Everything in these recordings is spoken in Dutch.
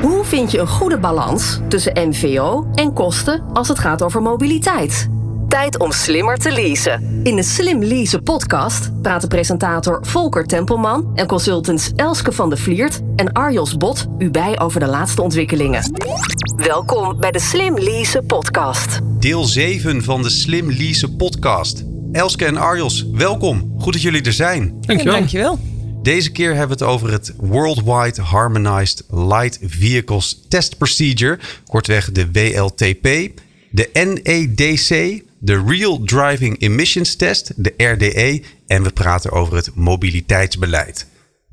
Hoe vind je een goede balans tussen MVO en kosten als het gaat over mobiliteit? Tijd om slimmer te leasen. In de Slim Leasen podcast praten presentator Volker Tempelman en consultants Elske van der Vliert en Arjos Bot u bij over de laatste ontwikkelingen. Welkom bij de Slim Leasen podcast. Deel 7 van de Slim Leasen podcast. Elske en Arjos, welkom. Goed dat jullie er zijn. Dankjewel. Dankjewel. Deze keer hebben we het over het Worldwide Harmonized Light Vehicles Test Procedure, kortweg de WLTP, de NEDC, de Real Driving Emissions Test, de RDE, en we praten over het mobiliteitsbeleid.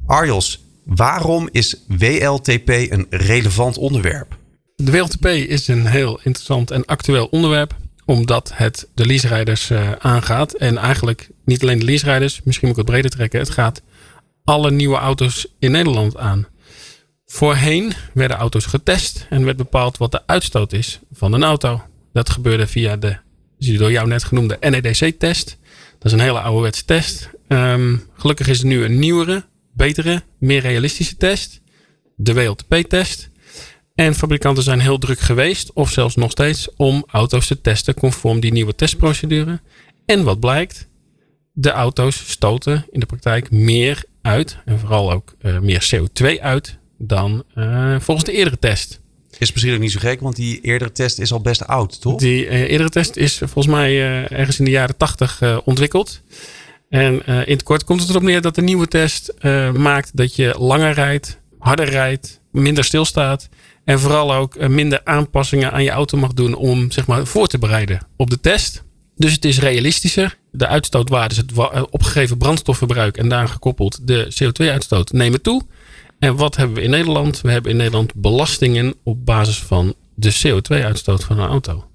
Arjos, waarom is WLTP een relevant onderwerp? De WLTP is een heel interessant en actueel onderwerp. Omdat het de leaserijders uh, aangaat. En eigenlijk niet alleen de leaserijders, misschien moet ik het breder trekken. Het gaat alle nieuwe auto's in Nederland aan. Voorheen werden auto's getest en werd bepaald wat de uitstoot is van een auto. Dat gebeurde via de door jou net genoemde NEDC-test. Dat is een hele ouderwetse test. Um, gelukkig is er nu een nieuwere, betere, meer realistische test. De WLTP-test. En fabrikanten zijn heel druk geweest, of zelfs nog steeds, om auto's te testen conform die nieuwe testprocedure. En wat blijkt? De auto's stoten in de praktijk meer uit, en vooral ook uh, meer CO2 uit, dan uh, volgens de eerdere test. Is misschien ook niet zo gek, want die eerdere test is al best oud, toch? Die uh, eerdere test is volgens mij ergens in de jaren 80 uh, ontwikkeld. En in het kort komt het erop neer dat de nieuwe test maakt dat je langer rijdt, harder rijdt, minder stilstaat. En vooral ook minder aanpassingen aan je auto mag doen om zeg maar, voor te bereiden op de test. Dus het is realistischer. De uitstootwaardes, het opgegeven brandstofverbruik en daaraan gekoppeld de CO2-uitstoot nemen toe. En wat hebben we in Nederland? We hebben in Nederland belastingen op basis van de CO2-uitstoot van een auto.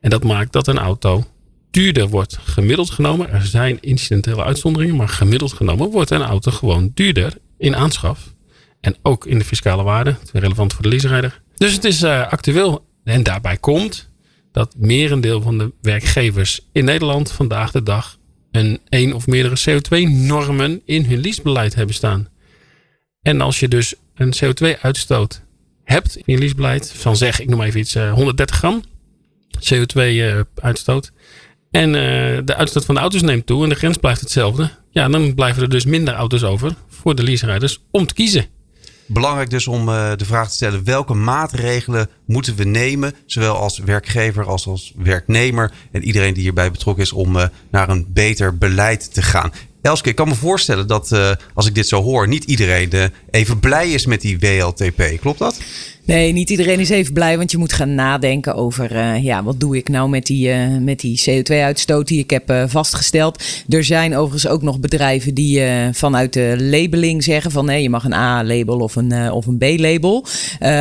En dat maakt dat een auto duurder wordt. Gemiddeld genomen, er zijn incidentele uitzonderingen, maar gemiddeld genomen wordt een auto gewoon duurder in aanschaf. En ook in de fiscale waarde, relevant voor de leaserijder. Dus het is uh, actueel. En daarbij komt dat merendeel van de werkgevers in Nederland vandaag de dag een één of meerdere CO2-normen in hun leasebeleid hebben staan. En als je dus een CO2-uitstoot hebt in je leasebeleid van zeg, ik noem even iets, 130 gram CO2-uitstoot. En uh, de uitstoot van de auto's neemt toe en de grens blijft hetzelfde. Ja, dan blijven er dus minder auto's over voor de leaserijders om te kiezen. Belangrijk dus om uh, de vraag te stellen: welke maatregelen moeten we nemen, zowel als werkgever als als werknemer en iedereen die hierbij betrokken is, om uh, naar een beter beleid te gaan? Elske, ik kan me voorstellen dat uh, als ik dit zo hoor, niet iedereen even blij is met die WLTP. Klopt dat? Nee, niet iedereen is even blij, want je moet gaan nadenken over uh, ja, wat doe ik nou met die, uh, met die CO2-uitstoot die ik heb uh, vastgesteld. Er zijn overigens ook nog bedrijven die vanuit de labeling zeggen van nee, je mag een A-label of een, of een B-label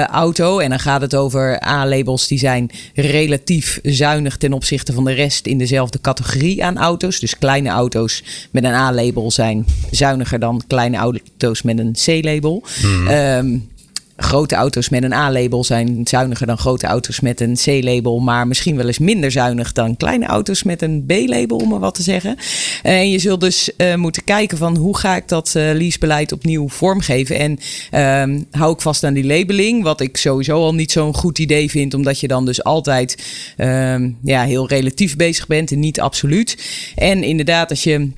auto. En dan gaat het over A-labels die zijn relatief zuinig ten opzichte van de rest in dezelfde categorie aan auto's. Dus kleine auto's met een A-label zijn zuiniger dan kleine auto's met een C-label. Mm. Um, grote auto's met een A-label zijn zuiniger dan grote auto's met een C-label, maar misschien wel eens minder zuinig dan kleine auto's met een B-label, om maar wat te zeggen. En je zult dus uh, moeten kijken van hoe ga ik dat uh, leasebeleid opnieuw vormgeven. En um, hou ik vast aan die labeling, wat ik sowieso al niet zo'n goed idee vind, omdat je dan dus altijd um, ja, heel relatief bezig bent en niet absoluut. En inderdaad, als je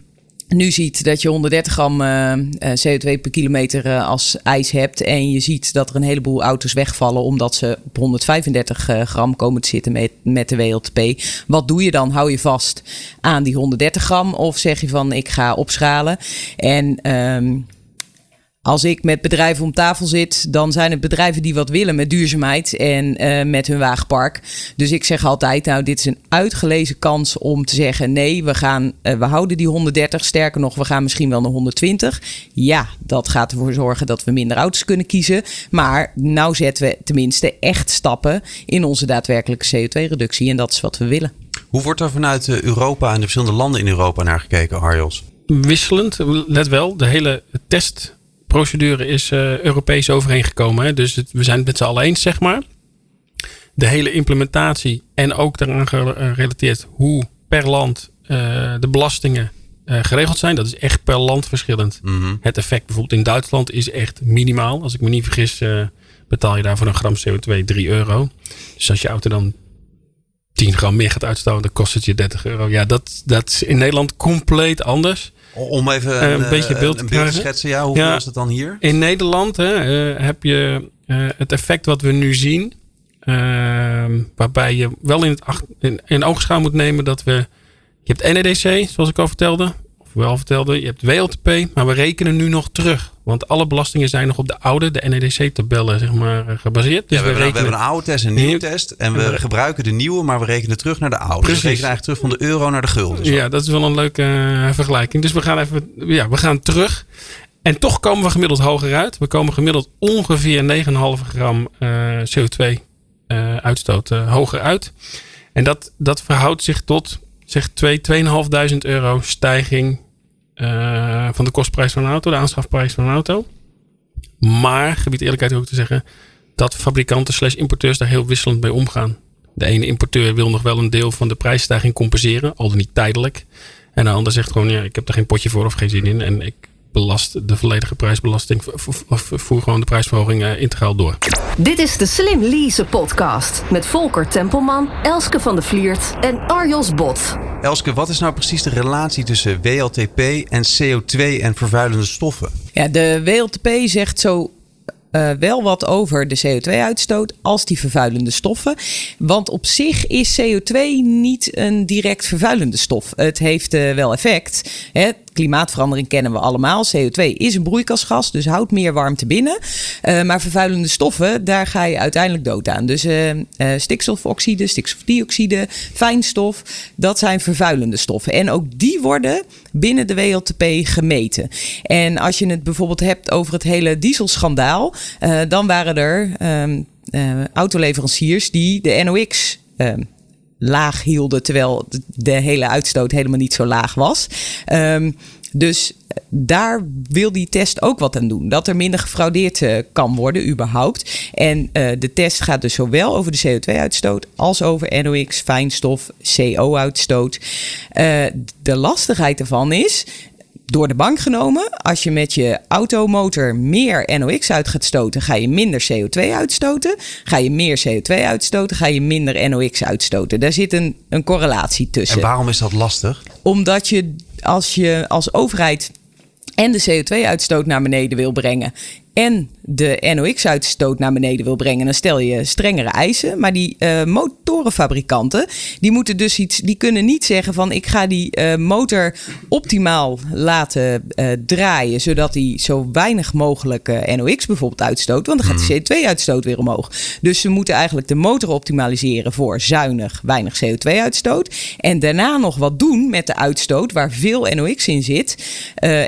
nu ziet dat je 130 gram uh, CO2 per kilometer uh, als ijs hebt. En je ziet dat er een heleboel auto's wegvallen omdat ze op 135 uh, gram komen te zitten met, met de WLTP. Wat doe je dan? Hou je vast aan die 130 gram of zeg je van ik ga opschalen? En um, als ik met bedrijven om tafel zit, dan zijn het bedrijven die wat willen met duurzaamheid en uh, met hun wagenpark. Dus ik zeg altijd, nou, dit is een uitgelezen kans om te zeggen: nee, we, gaan, uh, we houden die 130. Sterker nog, we gaan misschien wel naar 120. Ja, dat gaat ervoor zorgen dat we minder auto's kunnen kiezen. Maar nou zetten we tenminste echt stappen in onze daadwerkelijke CO2-reductie. En dat is wat we willen. Hoe wordt er vanuit Europa en de verschillende landen in Europa naar gekeken, Harjos? Wisselend, let wel. De hele test procedure is uh, Europees overeengekomen. Hè? Dus het, we zijn het met z'n allen eens, zeg maar. De hele implementatie en ook daaraan gerelateerd hoe per land uh, de belastingen eh, geregeld zijn. Dat is echt per land verschillend. Mhm. Het effect bijvoorbeeld in Duitsland is echt minimaal. Als ik me niet vergis, eh, betaal je daar voor een gram CO2 3 euro. Dus als je auto dan 10 gram meer gaat uitstoten, dan kost het je 30 euro. Ja, dat, dat is in Nederland compleet anders. Om even Eh, een, een beetje eh, beeld een te beeld schetsen. Ja, hoeveel Ja. is het dan hier? In Nederland hè, eh, heb je het effect wat we nu zien. ehm, waarbij je wel in, het in, in oogschouw moet nemen dat we. Je hebt NEDC, zoals ik al vertelde. Wel vertelde. Je hebt WLTP. Maar we rekenen nu nog terug. Want alle belastingen zijn nog op de oude, de NEDC-tabellen, zeg maar, eh, gebaseerd. Dus Ja, we, hebben, we rekenen. hebben een oude test en een nieuwe test. En we En we- gebruiken de nieuwe, maar we rekenen terug naar de oude. Dus Precies. we rekenen eigenlijk terug van de euro naar de gulden. Zo. Ja, dat is wel een leuke eh, vergelijking. Dus we gaan even, ja, we gaan terug. En toch komen we gemiddeld hoger uit. We komen gemiddeld ongeveer 9,5 gram eh, CO2 eh, uitstoot eh, hoger uit. En dat, dat verhoudt zich tot zeg 2, 2.500 euro stijging eh, van de kostprijs van een auto, de aanschafprijs van een auto. Maar, gebied eerlijkheid ook te zeggen, dat fabrikanten slash importeurs daar heel wisselend mee omgaan. De ene importeur wil nog wel een deel van de prijsstijging compenseren, al dan niet tijdelijk. En de ander zegt gewoon, ja, ik heb er geen potje voor of geen zin in. En ik belast de volledige prijsbelasting voer gewoon de prijsverhoging eh, integraal door. Dit is de Slim Lease podcast met Volker Tempelman, Elske van de Vliert en Arjos Bot. Elske, wat is nou precies de relatie tussen WLTP en CO2 en vervuilende stoffen? Ja, de WLTP zegt zo eh, wel wat over de CO2-uitstoot als die vervuilende stoffen. Want op zich is CO2 niet een direct vervuilende stof. Het heeft eh, wel effect. Hè. Klimaatverandering kennen we allemaal. CO2 is een broeikasgas, dus houdt meer warmte binnen. Eh, maar vervuilende stoffen, daar ga je uiteindelijk dood aan. Dus stikstofoxide, stikstofdioxide, fijnstof, dat zijn vervuilende stoffen. En ook die worden binnen de WLTP gemeten. En als je het bijvoorbeeld hebt over het hele dieselschandaal, eh, dan waren er ehm, eh, autoleveranciers die de NOx ehm, laag hielden, terwijl de- hele uitstoot helemaal niet zo laag was. Ehm, dus daar wil die test ook wat aan doen. Dat er minder gefraudeerd eh, kan worden, überhaupt. En eh, de test gaat dus zowel over de CO2-uitstoot als over NOx, fijnstof, CO-uitstoot. Eh, de lastigheid ervan is door de bank genomen. Als je met je automotor meer NOx uit gaat stoten, ga je minder CO2 uitstoten. Ga je meer CO2 uitstoten, ga je minder NOx uitstoten. Daar zit een, een correlatie tussen En waarom is dat lastig? omdat je als je als overheid en de CO2-uitstoot naar beneden wil brengen en de NOx-uitstoot naar beneden wil brengen, dan stel je strengere eisen. Maar die eh, motorenfabrikanten, die moeten dus iets, die kunnen niet zeggen van ik ga die eh, motor optimaal laten eh, draaien, zodat die zo weinig mogelijk NOx bijvoorbeeld uitstoot, want dan gaat de CO2-uitstoot weer omhoog. Dus ze moeten eigenlijk de motor optimaliseren voor zuinig, weinig CO2-uitstoot. En daarna nog wat doen met de uitstoot waar veel NOx in zit.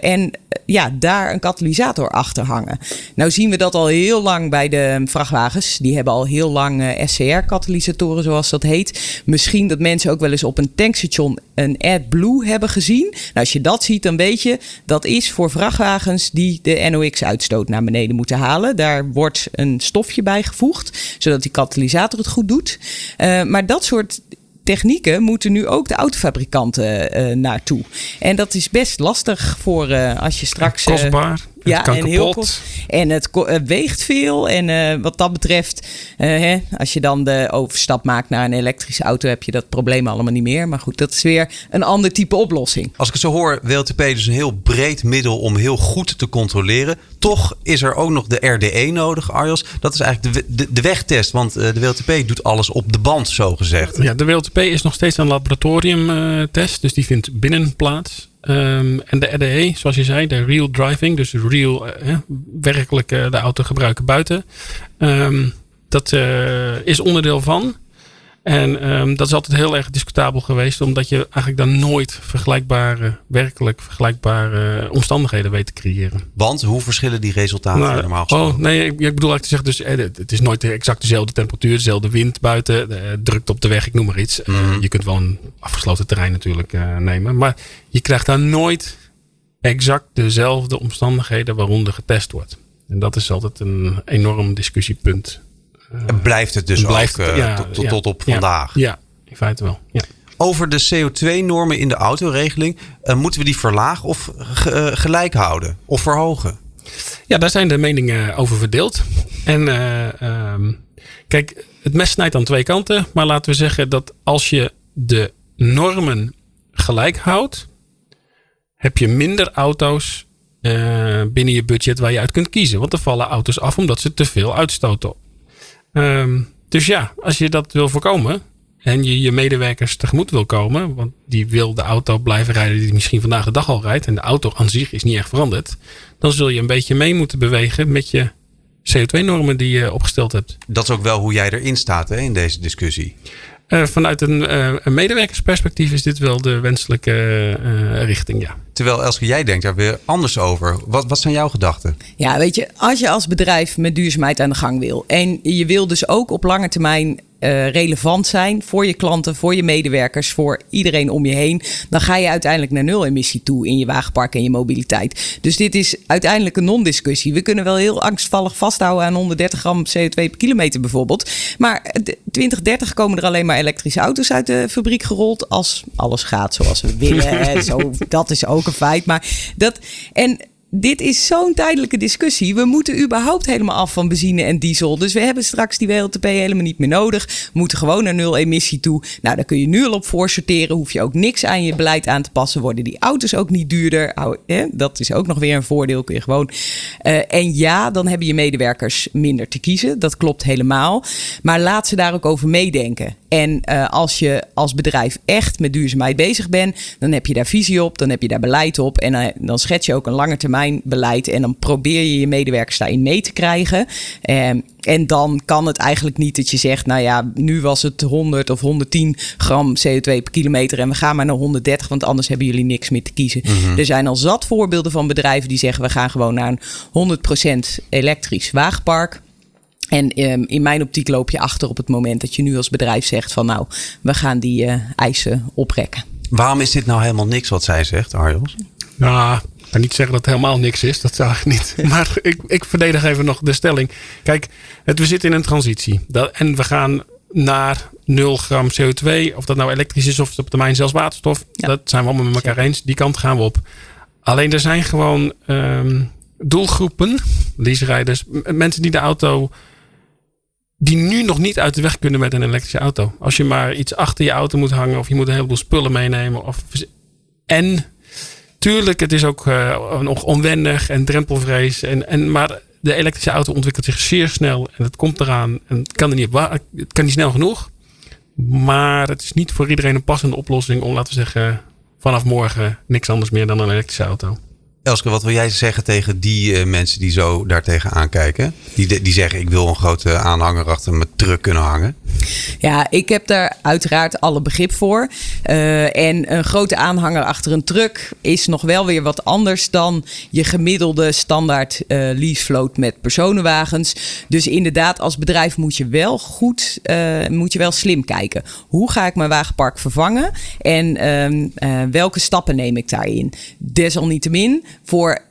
En ja, daar een katalysator achter hangen. Nou zien we dat al heel lang bij de vrachtwagens. Die hebben al heel lang eh, SCR-katalysatoren, zoals dat heet. Misschien dat mensen ook wel eens op een tankstation een AdBlue hebben gezien. Nou, als je dat ziet, dan weet je dat is voor vrachtwagens die de NOx-uitstoot naar beneden moeten halen. Daar wordt een stofje bijgevoegd, zodat die katalysator het goed doet. Eh, maar dat soort technieken moeten nu ook de autofabrikanten eh, naartoe. En dat is best lastig voor als je straks. Kostbaar. Ja, en heel kost- En het weegt veel. En eh, wat dat betreft, eh, hè, als je dan de overstap maakt naar een elektrische auto, heb je dat probleem allemaal niet meer. Maar goed, dat is weer een ander type oplossing. Als ik het zo hoor, WLTP dus een heel breed middel om heel goed te controleren. Toch is er ook nog de RDE nodig, Arjos. Dat is eigenlijk de, de, wegtest, want eh, de WLTP doet alles op de band, zo gezegd. Ja, de WLTP is nog steeds een laboratoriumtest, dus die vindt binnen plaats. Ehm, en de RDE, zoals je zei, de real driving, dus real, eh, eh, werkelijk eh, de auto gebruiken buiten. Ehm, dat eh, is onderdeel van. En ehm, dat is altijd heel erg discutabel geweest, omdat je eigenlijk dan nooit vergelijkbare, werkelijk vergelijkbare omstandigheden weet te creëren. Want hoe verschillen die resultaten Nou, normaal gesproken? Oh, nee, ik, ik bedoel eigenlijk te zeggen, dus, eh, het- is nooit exact dezelfde temperatuur, dezelfde wind buiten, eh, drukte op de weg, ik noem maar iets. Eh, Mhm. je kunt wel een afgesloten terrein natuurlijk nemen, maar je krijgt daar nooit exact dezelfde omstandigheden waaronder getest wordt. En dat is altijd een enorm discussiepunt. En blijft het dus Blijft ook eh, ja, tot, tot, ja, tot op ja, vandaag? Ja, in feite wel. Ja. over de CO2-normen in de autoregeling. Uh, moeten we die verlagen of uh, gelijk houden of verhogen? Ja, daar zijn de meningen over verdeeld. En uh, um, kijk, het mes snijdt aan twee kanten. Maar laten we zeggen dat als je de normen gelijk houdt, heb je minder auto's uh, binnen je budget waar je uit kunt kiezen. Want er vallen auto's af omdat ze te veel uitstoten. Um, dus ja, als je dat wil voorkomen en je je medewerkers tegemoet wil komen, want die wil de auto blijven rijden die misschien vandaag de dag al rijdt en de auto aan zich is niet echt veranderd, dan zul je een beetje mee moeten bewegen met je CO2-normen die je opgesteld hebt. Dat is ook wel hoe jij erin staat hè, in deze discussie. Uh, vanuit een, uh, een, medewerkersperspectief is dit wel de wenselijke uh, richting, ja. Terwijl Elske, jij denkt daar weer anders over. Wat, wat zijn jouw gedachten? Ja, weet je, als je als bedrijf met duurzaamheid aan de gang wil... en je wil dus ook op lange termijn uh, relevant zijn voor je klanten, voor je medewerkers, voor iedereen om je heen, dan ga je uiteindelijk naar nul emissie toe in je wagenpark en je mobiliteit. Dus dit is uiteindelijk een non-discussie. We kunnen wel heel angstvallig vasthouden aan 130 gram CO2 per kilometer bijvoorbeeld. Maar 2030 komen er alleen maar elektrische auto's uit de fabriek gerold als alles gaat zoals we willen. Zo, dat is ook een feit. Maar dat en dit is zo'n tijdelijke discussie. We moeten überhaupt helemaal af van benzine en diesel. Dus we hebben straks die WLTP helemaal niet meer nodig. We moeten gewoon naar nul emissie toe. Nou, daar kun je nu al op voor sorteren. Hoef je ook niks aan je beleid aan te passen. Worden die auto's ook niet duurder. Dat is ook nog weer een voordeel. Kun je gewoon. Uh, en ja, dan hebben je medewerkers minder te kiezen. Dat klopt helemaal. Maar laat ze daar ook over meedenken. En uh, als je als bedrijf echt met duurzaamheid bezig bent, dan heb je daar visie op, dan heb je daar beleid op. En uh, dan schets je ook een lange termijn beleid. En dan probeer je je medewerkers daarin mee te krijgen. Um, en dan kan het eigenlijk niet dat je zegt, nou ja, nu was het 100 of 110 gram CO2 per kilometer en we gaan maar naar 130, want anders hebben jullie niks meer te kiezen. Er zijn al zat voorbeelden van bedrijven die zeggen, we gaan gewoon naar een 100% elektrisch wagenpark. En um, in mijn optiek loop je achter op het moment dat je nu als bedrijf zegt van nou, we gaan die uh, eisen oprekken. Waarom is dit nou helemaal niks wat zij zegt, Arjos? Nou, ik kan niet zeggen dat het helemaal niks is. Dat zou ik niet. Maar ik, ik verdedig even nog de stelling. Kijk, het, we zitten in een transitie. Dat, en we gaan naar 0 gram CO2. Of dat nou elektrisch is of op termijn zelfs waterstof. Dat zijn we allemaal met elkaar eens. Die kant gaan we op. Alleen er zijn gewoon um, doelgroepen, leaserijders, mensen die de auto die nu nog niet uit de weg kunnen met een elektrische auto. Als je maar iets achter je auto moet hangen of je moet een heleboel spullen meenemen. Of, en tuurlijk, het is ook uh, nog onwennig en drempelvrees. En, en, maar de elektrische auto ontwikkelt zich zeer snel en het komt eraan. En het kan, er niet, kan niet snel genoeg. Maar het is niet voor iedereen een passende oplossing om, laten zeggen, vanaf morgen niks anders meer dan een elektrische auto. Elske, wat wil jij zeggen tegen die uh, mensen die zo daartegen aankijken? Die, die zeggen, ik wil een grote aanhanger achter mijn truck kunnen hangen. Ja, ik heb daar uiteraard alle begrip voor. Uh, en een grote aanhanger achter een truck is nog wel weer wat anders dan je gemiddelde standaard uh, met personenwagens. Dus inderdaad, als bedrijf moet je wel goed, moet je wel slim kijken. Hoe ga ik mijn wagenpark vervangen? En ehm, welke stappen neem ik daarin? Desalniettemin voor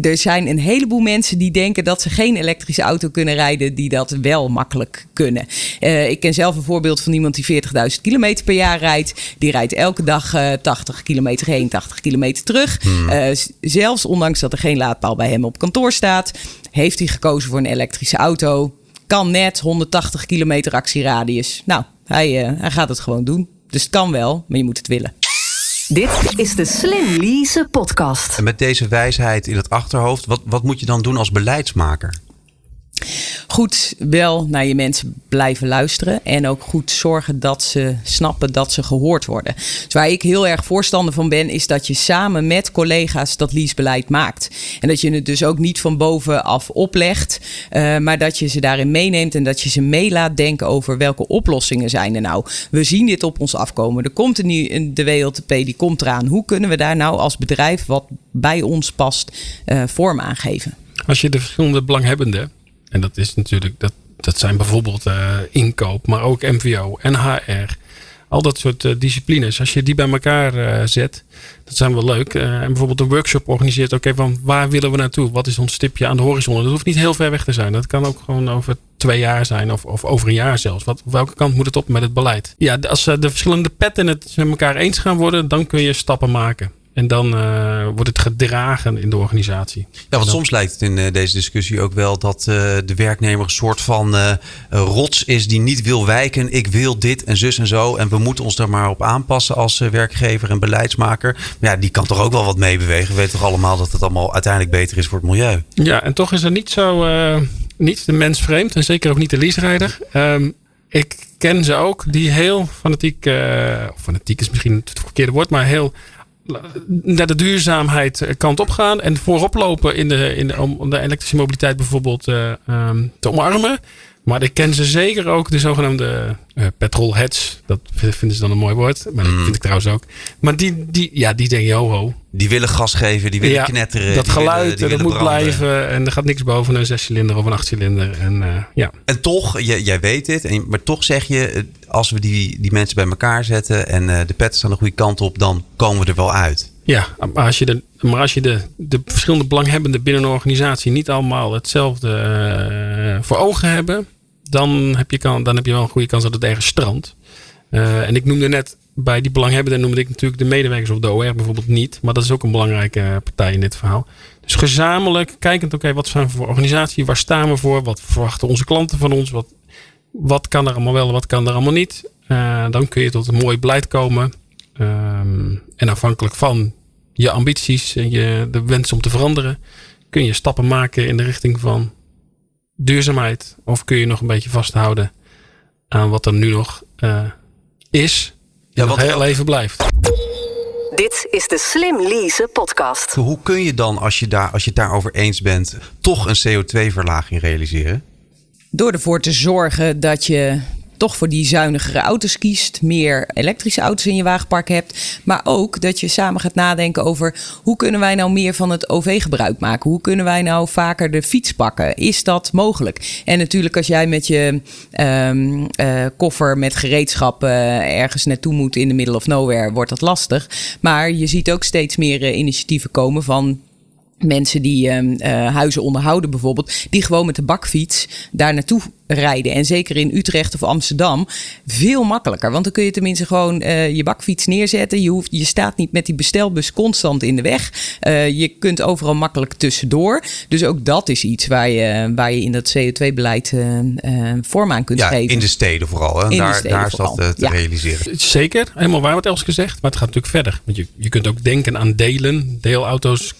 er zijn een heleboel mensen die denken dat ze geen elektrische auto kunnen rijden, die dat wel makkelijk kunnen. Uh, ik ken zelf een voorbeeld van iemand die 40.000 kilometer per jaar rijdt. Die rijdt elke dag uh, 80 kilometer heen, 80 kilometer terug. Hmm. Uh, zelfs ondanks dat er geen laadpaal bij hem op kantoor staat, heeft hij gekozen voor een elektrische auto. Kan net 180 kilometer actieradius. Nou, hij, eh, hij gaat het gewoon doen. Dus het kan wel, maar je moet het willen. Dit is de Slim Lease podcast. En met deze wijsheid in het achterhoofd, wat, wat moet je dan doen als beleidsmaker? Goed wel naar je mensen blijven luisteren. En ook goed zorgen dat ze snappen dat ze gehoord worden. Dus waar ik heel erg voorstander van ben, is dat je samen met collega's dat leasebeleid maakt. En dat je het dus ook niet van bovenaf oplegt. Uh, maar dat je ze daarin meeneemt en dat je ze mee laat denken over welke oplossingen zijn er nou. We zien dit op ons afkomen. Er komt een nieuw, de WLTP, die komt eraan. Hoe kunnen we daar nou als bedrijf wat bij ons past uh, vorm aan geven? Als je de verschillende belanghebbenden en dat is natuurlijk, dat, dat zijn bijvoorbeeld uh, inkoop, maar ook MVO en HR. Al dat soort uh, disciplines. Als je die bij elkaar uh, zet, dat zijn wel leuk. en bijvoorbeeld een workshop organiseert. Oké, van waar willen we naartoe? Wat is ons stipje aan de horizon? Dat hoeft niet heel ver weg te zijn. Dat kan ook gewoon over twee jaar zijn of, of over een jaar zelfs. Wat, welke kant moet het op met het beleid? Ja, als de verschillende petten het met elkaar eens gaan worden, dan kun je stappen maken. En dan uh, wordt het gedragen in de organisatie. Ja, want soms lijkt het in uh, deze discussie ook wel dat uh, de werknemer een soort van rots is die niet wil wijken. Ik wil dit en zus en zo. En we moeten ons daar maar op aanpassen als werkgever en beleidsmaker. Maar ja, die kan toch ook wel wat meebewegen. We weten toch allemaal dat het allemaal uiteindelijk beter is voor het milieu. Ja, en toch is er niet zo, niet de mens vreemd. En zeker ook niet de leaserijder. Um, ik ken ze ook die heel fanatiek, fanatiek is misschien het verkeerde woord, maar heel naar de duurzaamheid kant op gaan en voorop lopen in de, in om de elektrische mobiliteit bijvoorbeeld uh, um, te omarmen. Maar ik ken ze zeker ook, de zogenaamde uh, petrolheads. Dat vinden ze dan een mooi woord. Maar dat mm. vind ik trouwens ook. Maar die, die, ja, die denken, joho. Die willen gas geven, die willen ja, knetteren. Dat geluid, willen, dat moet blijven. En er gaat niks boven een zescilinder of een achtcilinder. En, uh, ja. en toch, jij, jij weet dit. En, maar toch zeg je, eh, als we die, die mensen bij elkaar zetten. En uh, de pet staan de goede kant op. Dan komen we er wel uit. Ja, maar als je de, maar als je de, de verschillende belanghebbenden binnen een organisatie niet allemaal hetzelfde uh, voor ogen hebben, dan heb, je kan, dan heb je wel een goede kans dat het ergens strandt. Uh, en ik noemde net bij die belanghebbenden noemde ik natuurlijk de medewerkers of de OR bijvoorbeeld niet. Maar dat is ook een belangrijke partij in dit verhaal. Dus gezamenlijk kijkend, oké, wat zijn we voor organisatie? Waar staan we voor? Wat verwachten onze klanten van ons? Wat, wat kan er allemaal wel, wat kan er allemaal niet? Uh, dan kun je tot een mooi beleid komen. Um, en afhankelijk van je ambities en je, de wens om te veranderen, kun je stappen maken in de richting van duurzaamheid? Of kun je nog een beetje vasthouden aan wat er nu nog uh, is? Ja, wat heel even blijft. Dit is de Slim Lease podcast. Hoe kun je dan, als je, daar, als je het daarover eens bent, toch een CO2-verlaging realiseren? Door ervoor te zorgen dat je toch voor die zuinigere auto's kiest, meer elektrische auto's in je wagenpark hebt. Maar ook dat je samen gaat nadenken over hoe kunnen wij nou meer van het OV gebruik maken? Hoe kunnen wij nou vaker de fiets pakken? Is dat mogelijk? En natuurlijk als jij met je um, uh, koffer met gereedschap ergens naartoe moet in de middle of nowhere, wordt dat lastig. Maar je ziet ook steeds meer uh, initiatieven komen van mensen die uh, huizen onderhouden bijvoorbeeld, die gewoon met de bakfiets daar naartoe rijden. En zeker in Utrecht of Amsterdam veel makkelijker. Want dan kun je tenminste gewoon uh, je bakfiets neerzetten. Je, hoeft, je staat niet met die bestelbus constant in de weg. Uh, je kunt overal makkelijk tussendoor. Dus ook dat is iets waar je, waar je in dat CO2-beleid vorm aan kunt ja, geven. In de steden vooral. Hè? daar, daar is dat te ja. realiseren. Zeker, helemaal waar wat Elske zegt. Maar het gaat natuurlijk verder. Want je, je kunt ook denken aan delen, deelauto's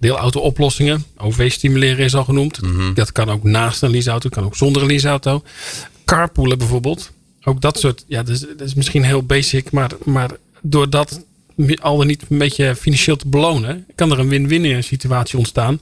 deelauto-oplossingen. OV-stimuleren is al genoemd. Mm -hmm. Dat kan ook naast een leaseauto, kan ook zonder een leaseauto. Carpoolen bijvoorbeeld. Ook dat soort, ja, dat is, dat is misschien heel basic, maar, maar door dat al dan niet een beetje financieel te belonen, kan er een win-win situatie ontstaan.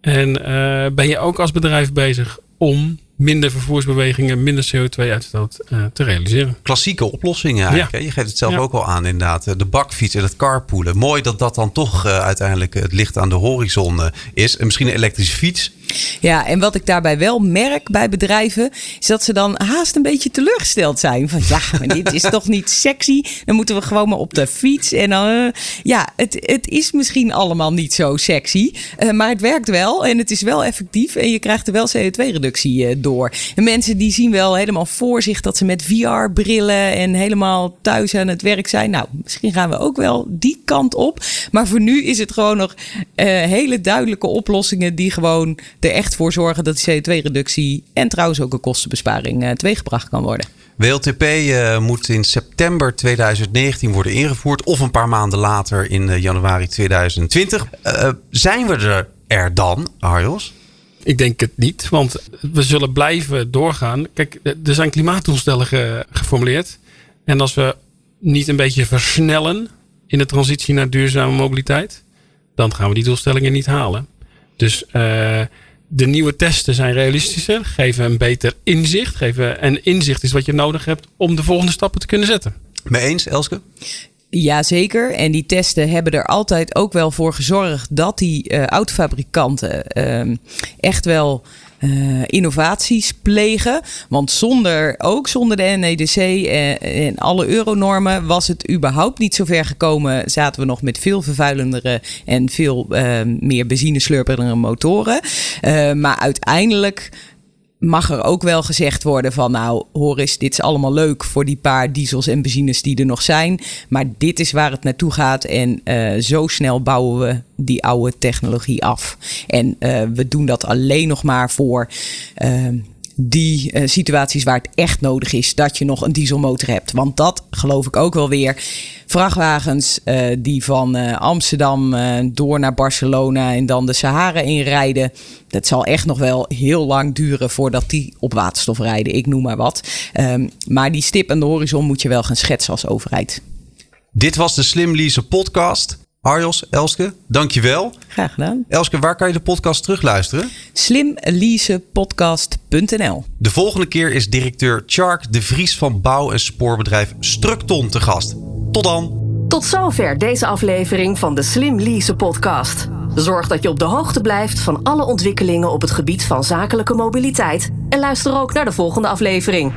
En uh, ben je ook als bedrijf bezig om minder vervoersbewegingen, minder CO2-uitstoot uh, te realiseren. Klassieke oplossingen eigenlijk. Ja. Je geeft het zelf ja. ook al aan inderdaad. De bakfiets en het carpoolen. Mooi dat dat dan toch uh, uiteindelijk het licht aan de horizon is. En misschien een elektrische fiets. Ja, en wat ik daarbij wel merk bij bedrijven, is dat ze dan haast een beetje teleurgesteld zijn. Van ja, maar dit is toch niet sexy. Dan moeten we gewoon maar op de fiets. En dan, ja, het, het is misschien allemaal niet zo sexy. maar het werkt wel en het is wel effectief. En je krijgt er wel CO2-reductie door door. En mensen die zien wel helemaal voor zich dat ze met VR-brillen en helemaal thuis aan het werk zijn. Nou, misschien gaan we ook wel die kant op. Maar voor nu is het gewoon nog hele duidelijke oplossingen die gewoon er echt voor zorgen dat die CO2-reductie en trouwens ook een kostenbesparing uh, teweeggebracht kan worden. WLTP uh, moet in september 2019 worden ingevoerd of een paar maanden later in januari 2020. zijn we er, er dan, Arjos? Ik denk het niet, want we zullen blijven doorgaan. Kijk, er zijn klimaatdoelstellingen ge geformuleerd. En als we niet een beetje versnellen in de transitie naar duurzame mobiliteit, dan gaan we die doelstellingen niet halen. Dus uh, de nieuwe testen zijn realistischer, geven een beter inzicht. Geven, en inzicht is wat je nodig hebt om de volgende stappen te kunnen zetten. Mee eens, Elske? Jazeker. En die testen hebben er altijd ook wel voor gezorgd dat die uh, autofabrikanten uh, echt wel uh, innovaties plegen. Want zonder, ook zonder de NEDC en, en alle euronormen was het überhaupt niet zo ver gekomen. Zaten we nog met veel vervuilendere en veel uh, meer benzineslurpende motoren. Maar uiteindelijk mag er ook wel gezegd worden van nou hoor eens, dit is allemaal leuk voor die paar diesels en benzines die er nog zijn. Maar dit is waar het naartoe gaat en uh, zo snel bouwen we die oude technologie af. En uh, we doen dat alleen nog maar voor uh, die uh, situaties waar het echt nodig is dat je nog een dieselmotor hebt. Want dat geloof ik ook wel weer. Vrachtwagens uh, die van uh, Amsterdam door naar Barcelona en dan de Sahara inrijden. Dat zal echt nog wel heel lang duren voordat die op waterstof rijden. Ik noem maar wat. Um, maar die stip aan de horizon moet je wel gaan schetsen als overheid. Dit was de Slim Lease podcast. Arjos, Elske, dankjewel. Graag gedaan. Elske, waar kan je de podcast terugluisteren? Slimleasepodcast.nl De volgende keer is directeur Chark de Vries van bouw- en spoorbedrijf Structon te gast. Tot dan. Tot zover deze aflevering van de Slim Lease podcast. Zorg dat je op de hoogte blijft van alle ontwikkelingen op het gebied van zakelijke mobiliteit. En luister ook naar de volgende aflevering.